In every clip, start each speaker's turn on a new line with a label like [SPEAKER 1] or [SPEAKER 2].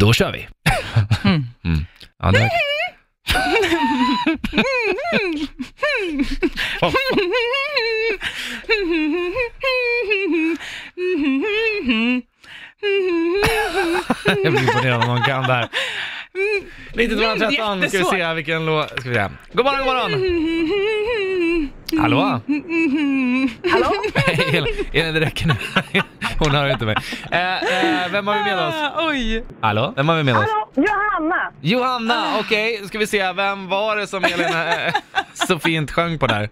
[SPEAKER 1] Då kör vi. Mm. Ja, det Jag blir imponerad om någon kan det här. 9213 ska vi se vilken låt, ska vi se. God morgon, god morgon! Hallå?
[SPEAKER 2] Hallå?
[SPEAKER 1] Elin, det räcker nu. Hon hör inte mig. Eh, eh, vem har vi med oss?
[SPEAKER 2] Ah, oj.
[SPEAKER 1] Hallå? Vem har vi med oss?
[SPEAKER 2] Hallå, Johanna.
[SPEAKER 1] Johanna, okej. Okay. ska vi se. Vem var det som Elin eh, så fint sjöng på där?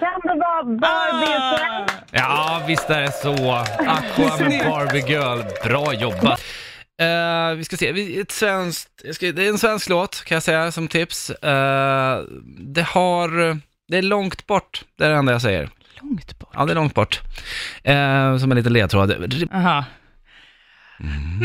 [SPEAKER 2] Kan det vara Barbie
[SPEAKER 1] ah. Ja, visst är det så. Aqua med Barbie Girl. Bra jobbat. Uh, vi ska se, ett svenskt, ska, det är en svensk låt kan jag säga som tips. Uh, det har, det är långt bort, det är det enda jag säger.
[SPEAKER 2] Långt bort?
[SPEAKER 1] Ja, det är långt bort. Uh, som en liten ledtråd.
[SPEAKER 2] Aha. Mm.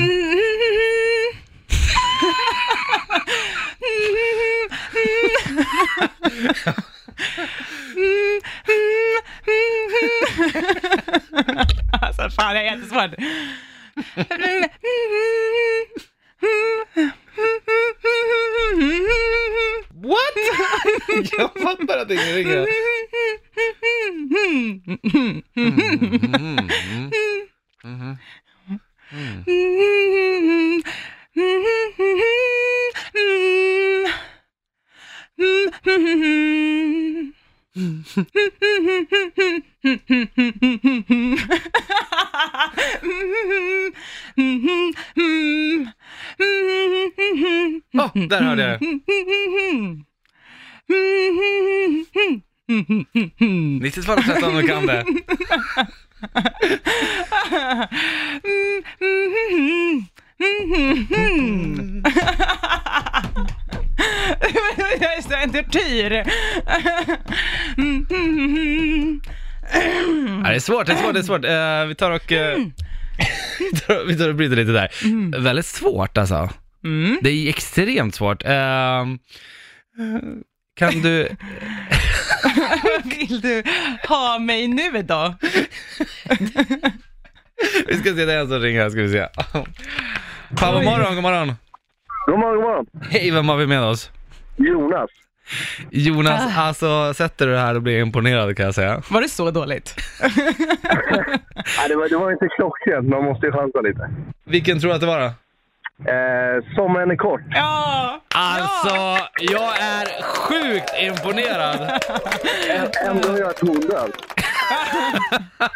[SPEAKER 2] alltså fan, det är jättesvårt.
[SPEAKER 1] What? Jag fattar att ingenting. Oh, där hörde jag. 92 13 om du kan det.
[SPEAKER 2] Jag är så en tortyr.
[SPEAKER 1] det är svårt, det är svårt, det är svårt. Uh, vi tar och... Uh, vi tar och bryter lite där. Mm. Väldigt svårt alltså. Mm. Det är extremt svårt. Uh, kan du...
[SPEAKER 2] Vill du ha mig nu då?
[SPEAKER 1] vi ska se, det är en som ringer här, ska vi se. Fan, god morgon, god morgon.
[SPEAKER 3] God morgon, god morgon.
[SPEAKER 1] Hej, vem har vi med oss?
[SPEAKER 3] Jonas.
[SPEAKER 1] Jonas, ah. alltså sätter du det här och blir imponerad kan jag säga.
[SPEAKER 2] Var det så dåligt?
[SPEAKER 3] Nej, det, var, det var inte klockrent, man måste ju chansa lite.
[SPEAKER 1] Vilken tror du att det var då?
[SPEAKER 3] Eh, sommaren är kort.
[SPEAKER 2] Ja!
[SPEAKER 1] Alltså, jag är sjukt imponerad.
[SPEAKER 3] Ändå är jag tondöv.